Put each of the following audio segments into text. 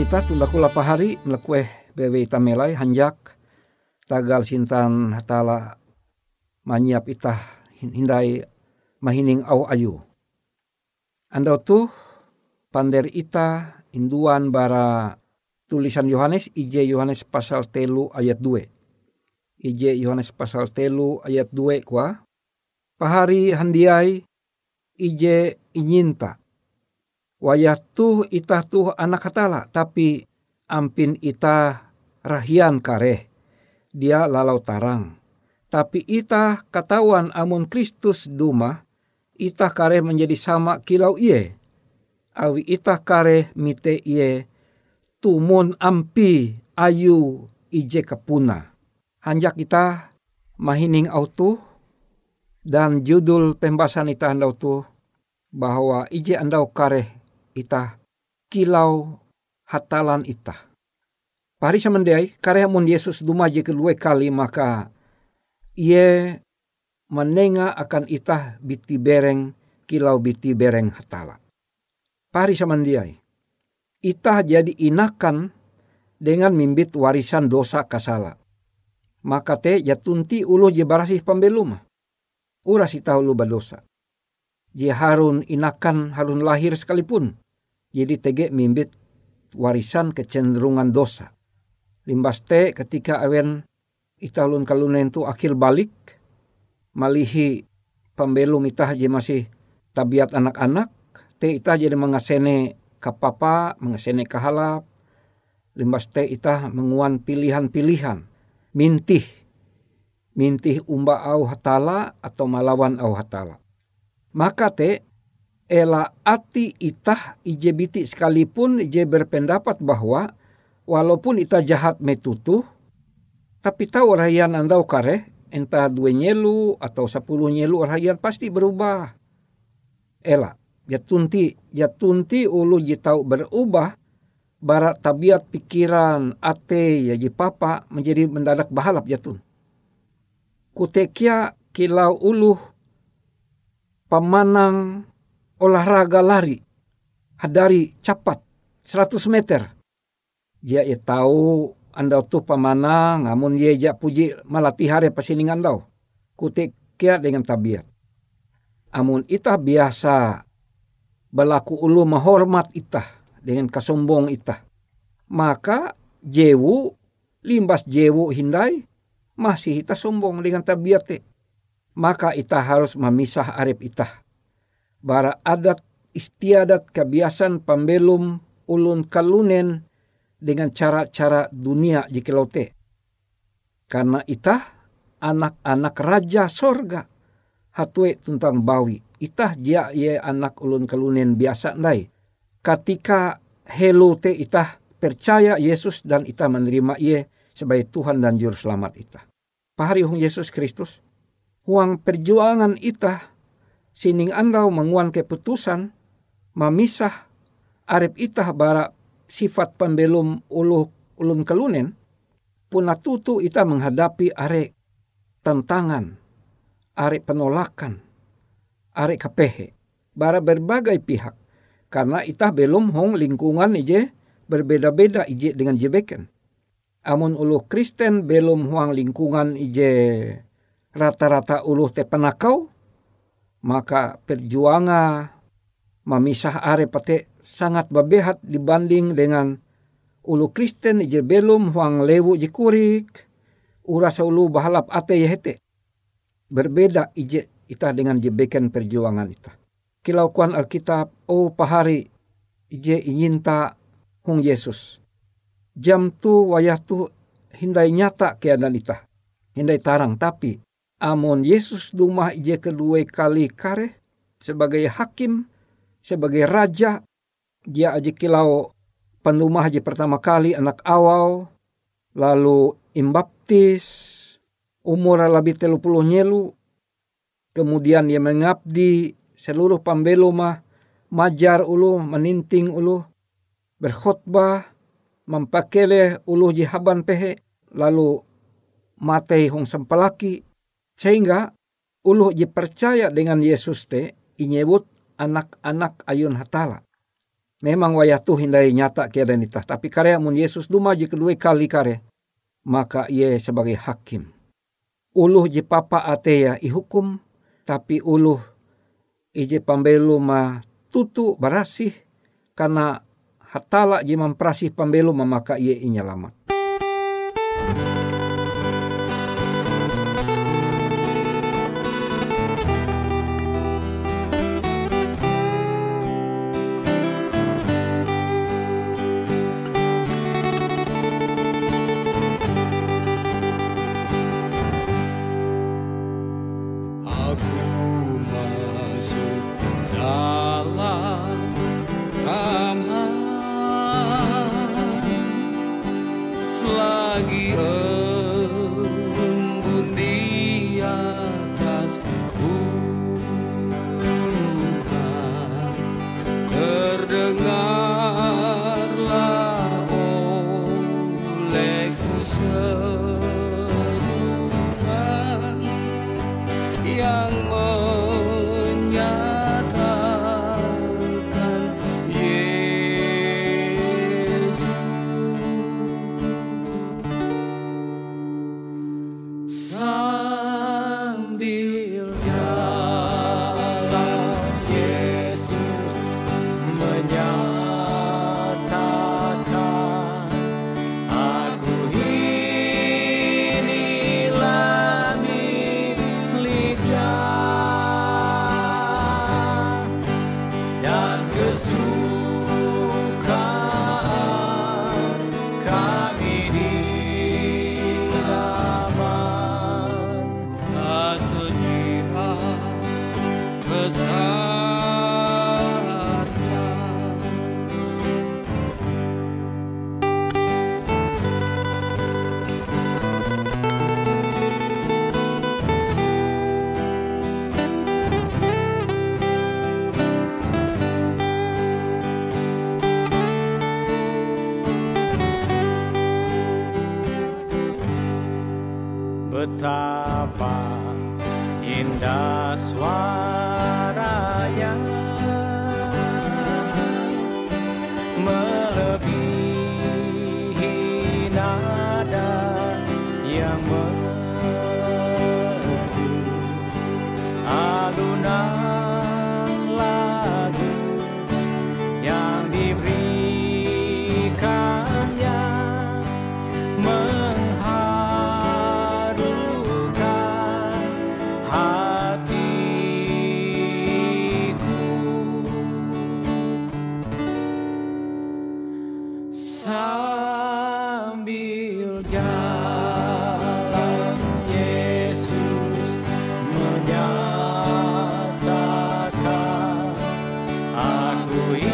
Ita kula pahari melekue bewe ita melai hanjak tagal sintan hatala manyiap ita hindai mahining au ayu. Anda tu pander ita induan bara tulisan Yohanes IJ Yohanes pasal telu ayat 2. IJ Yohanes pasal telu ayat 2 kwa pahari handiai IJ inyinta wayah tuh itah tuh anak hatala tapi ampin ita rahian kareh. Dia lalau tarang. Tapi ita katawan amun Kristus duma ita kareh menjadi sama kilau iye. Awi ita kareh mite iye tumun ampi ayu ije kapuna. Hanjak kita mahining autu dan judul pembahasan ita andau tu bahwa ije andau kareh ita kilau hatalan ita. Pari samandai karya mun Yesus dumaji kedua kali maka ia menenga akan ita biti bereng kilau biti bereng hatala. Pari samandiai. Ita jadi inakan dengan mimbit warisan dosa kasala. Maka te jatunti ulu je barasih pembeluma. Uras ita ulu badosa. Dia harun inakan harun lahir sekalipun. Jadi tege mimbit warisan kecenderungan dosa. Limbas te ketika awen italun kalunen tu akhir balik malihi pembelum itah je masih tabiat anak-anak te itah jadi mengasene kapapa mengasene kahalap limbas te itah menguan pilihan-pilihan mintih mintih umba au hatala atau malawan au hatala maka te ela ati itah ije biti sekalipun ije berpendapat bahwa walaupun itah jahat metutu tapi tahu rahian andau kare entah dua nyelu atau sepuluh nyelu rahian pasti berubah. Ela ya tunti ya tunti ulu je tahu berubah barat tabiat pikiran ate ya papa menjadi mendadak bahalap jatun. Kutekia kilau ulu pemanang olahraga lari hadari cepat 100 meter. Dia ya tahu anda tu pemanang, namun dia ja puji malatih hari pasiningan dau. Kutik kia dengan tabiat. Amun itah biasa berlaku ulu menghormat itah dengan kesombong itah. Maka jewu limbas jewu hindai masih itah sombong dengan tabiat te maka ita harus memisah arep ita. Bara adat istiadat kebiasaan pembelum ulun kalunen dengan cara-cara dunia jikilote. Karena ita anak-anak raja sorga hatue tentang bawi. Ita jia ye anak ulun kalunen biasa ndai. Ketika helo te ita percaya Yesus dan ita menerima ye sebagai Tuhan dan Juru Selamat ita. Pahari Yesus Kristus huang perjuangan ita sining andau menguan keputusan memisah arep ita bara sifat pembelum ulu ulun kelunen puna tutu ita menghadapi are tantangan are penolakan are kepehe bara berbagai pihak karena ita belum hong lingkungan ije berbeda-beda ije dengan jebeken. Amun ulu Kristen belum huang lingkungan ije rata-rata uluh te penakau, maka perjuangan memisah are pate sangat bebehat dibanding dengan ulu Kristen je belum huang lewu je kurik, urasa ulu bahalap ate yehete. Berbeda ije ita dengan jebeken perjuangan ita. Kilau kuan Alkitab, oh pahari ije inyinta hung Yesus. Jam tu wayah tu hindai nyata keadaan ita. Hindai tarang, tapi Amon Yesus dumah ije kedua kali kare sebagai hakim, sebagai raja, dia aja kilau pendumah aja pertama kali anak awal, lalu imbaptis, umur lebih telu puluh nyelu, kemudian dia mengabdi seluruh pambelo mah majar ulu, meninting ulu, berkhotbah, mempakele ulu jihaban pehe, lalu matei hong sempelaki, sehingga uluh percaya dengan Yesus te inyebut anak-anak ayun hatala. memang wayah tu hindai nyata keadaan itah. Tapi karya mun Yesus duma je kedua kali karya. Maka ia sebagai hakim. Uluh je papa ateya ihukum. Tapi uluh ije pambelu ma tutu barasih. Karena hatala je memperasih pambelu maka ia inyalamat. tak betapa indah suara arco-íris.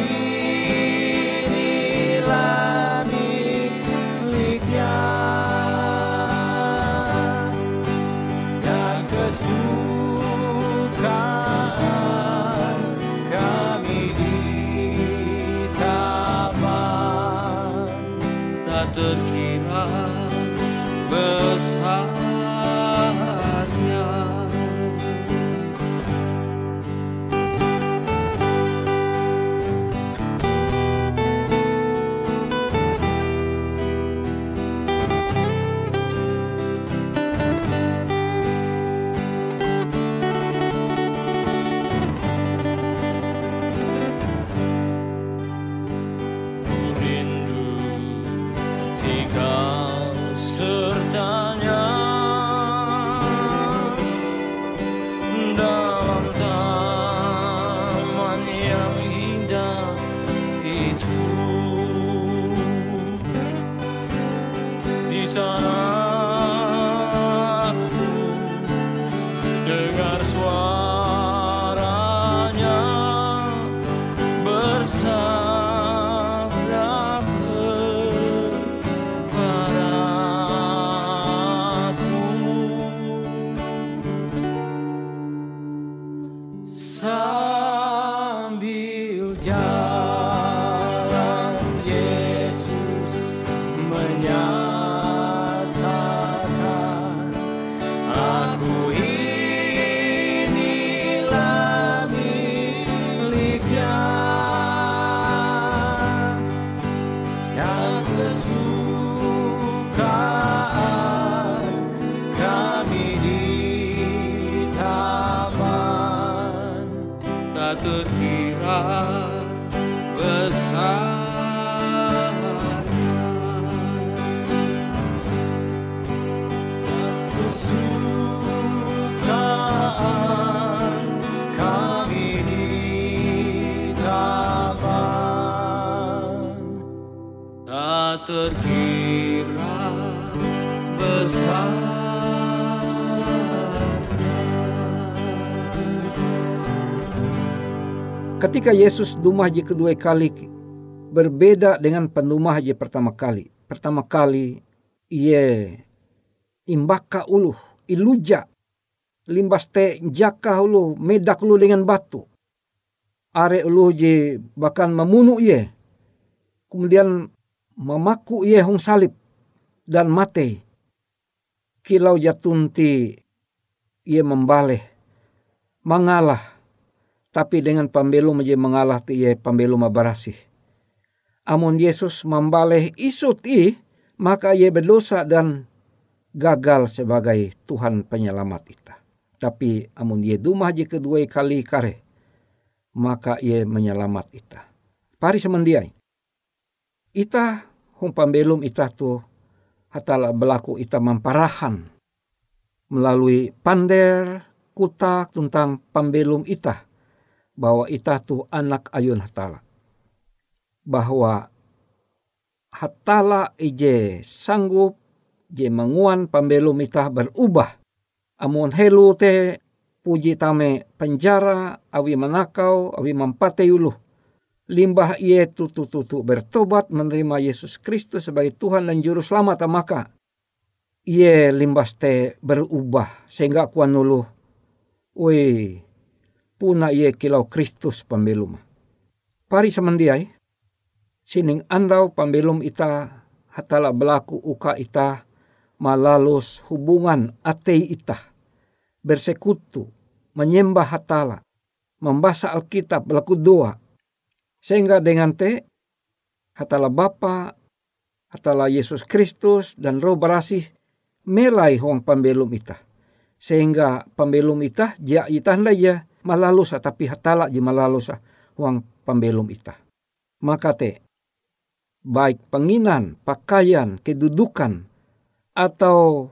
águas ruas. Ketika Yesus dumah je kedua kali berbeda dengan pendumah je pertama kali. Pertama kali ia imbaka ulu iluja limbas te jaka ulu medak ulu dengan batu. Are ulu je bahkan memunu ia. Kemudian memaku ia hong salib dan mate. Kilau jatunti ia membaleh mengalah tapi dengan pambelum je mengalah ti ye pambelum abarasih. Amun Yesus membaleh isu ti, maka ye berdosa dan gagal sebagai Tuhan penyelamat kita. Tapi amun ye dumah je kedua kali kare, maka ye menyelamat kita. Pari semendiai. Ita hong pambelum ita tu hatala berlaku ita memparahan melalui pander kutak tentang pambelum ita bahwa ita tu anak ayun hatala. Bahwa hatala ije sanggup je menguan pambelum ita berubah. Amun helu te puji tame penjara, awi menakau, awi mempate ulu. Limbah ia tutu-tutu bertobat menerima Yesus Kristus sebagai Tuhan dan Juru Selamat maka ia limbas te berubah sehingga kuan ulu. Wih, puna ia kilau Kristus pembelum. Pari semendiai, sining andau pembelum ita hatala belaku uka ita malalus hubungan atei ita. Bersekutu menyembah hatala membaca Alkitab belaku doa sehingga dengan te hatala Bapa hatala Yesus Kristus dan roh berasih melai huang pembelum ita. Sehingga pembelum ita ja ita ya malalusa tapi hatala di malalusa uang pembelum ita. Maka te, baik penginan, pakaian, kedudukan, atau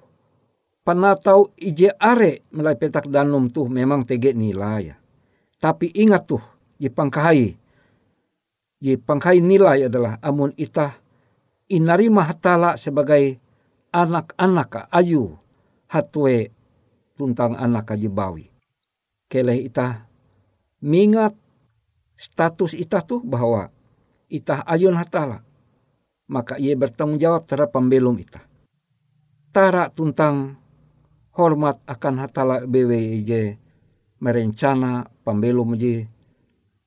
panatau ije are melai petak danum tuh memang tege nilai. Tapi ingat tuh, di pangkahai, di pangkahai nilai adalah amun ita inarima hatala sebagai anak-anak ayu hatwe tuntang anak ajibawi keleh ita mingat status ita tuh bahwa ita ayun hatala. Maka ia bertanggung jawab terhadap pembelum ita. Tara tentang hormat akan hatala BWJ merencana pembelum je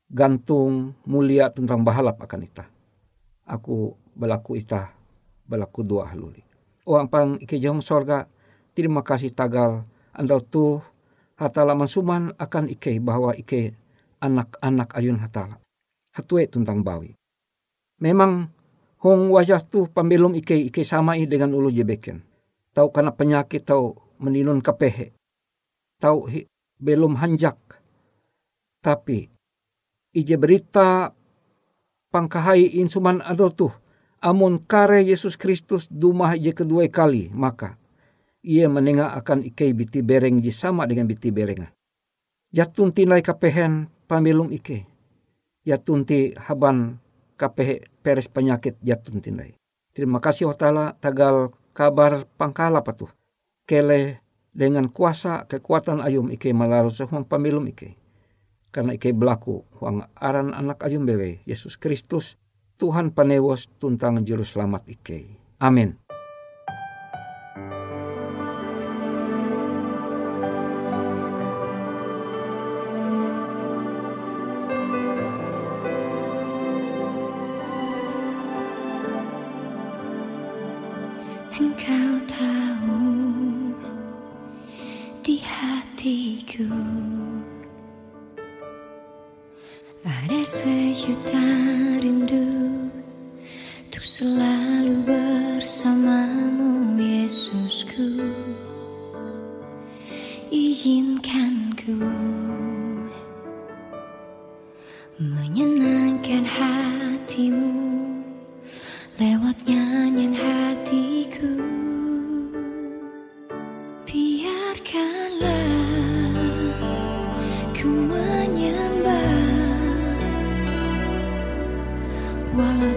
gantung mulia tentang bahalap akan ita. Aku belaku ita belaku dua haluli. Uang pang ike jong sorga terima kasih tagal andal tuh hatala mansuman akan ike bahwa ike anak-anak ayun hatala. Hatue tentang bawi. Memang hong wajah tu pembelum ike ike samai dengan ulu jebeken. Tahu karena penyakit tahu meninun kepehe. Tahu belum hanjak. Tapi ije berita pangkahai insuman ado tuh amun kare Yesus Kristus dumah ije kedua kali maka ia menengah akan ike biti bereng ji sama dengan biti bereng. Jatun tinai kapehen pamilum ike. Jatun ti haban kapehe peres penyakit jatun tinai. Terima kasih Ta'ala tagal kabar pangkala patuh. Kele dengan kuasa kekuatan ayum ike malaru sehuang pamilum ike. Karena ike belaku huang aran anak ayum bewe Yesus Kristus Tuhan panewos tuntang juru selamat ike. Amin. while I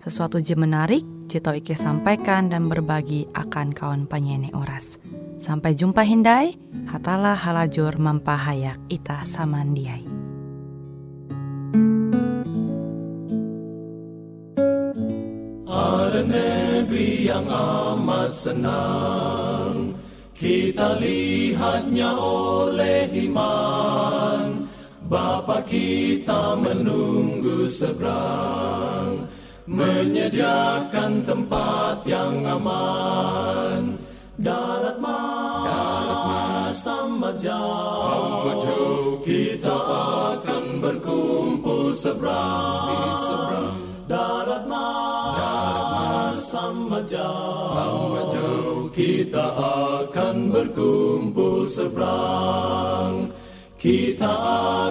sesuatu je menarik, Jito Ike sampaikan dan berbagi akan kawan penyanyi oras. Sampai jumpa Hindai, hatalah halajur mempahayak ita samandiai. Ada negeri yang amat senang Kita lihatnya oleh iman Bapa kita menunggu seberang Menyediakan tempat yang aman. Darat mas, Darat mas amat jauh. Kita akan berkumpul seberang Darat mas, Darat mas Amat jauh. Kita akan berkumpul seberang Kita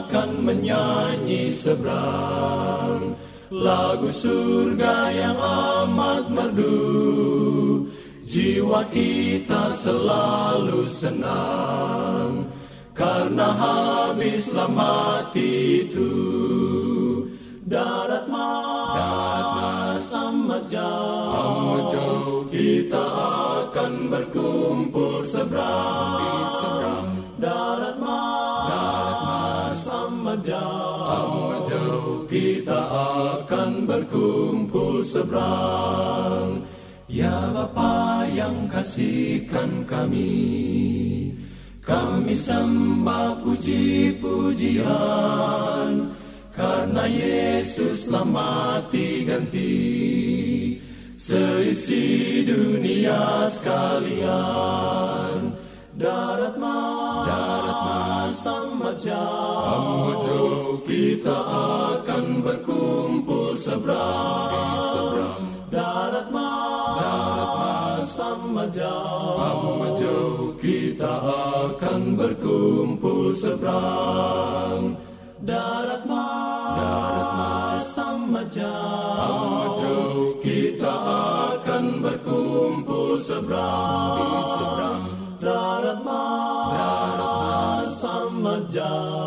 akan menyanyi seberang Lagu surga yang amat merdu Jiwa kita selalu senang Karena habislah mati itu Darat mas, darat mas amat jauh, amat jauh. Kita akan berkumpul seberang, di seberang. Akan berkumpul seberang. Ya Bapa yang kasihkan kami, kami sembah puji-pujian karena Yesus telah mati ganti seisi dunia sekalian. Darat mas, amat jauh. Kita akan berkumpul seberang, seberang. Darat mas, darat mas amat jauh. Kita akan berkumpul seberang. Darat mas, darat mas amat jauh. Kita akan berkumpul seberang. John.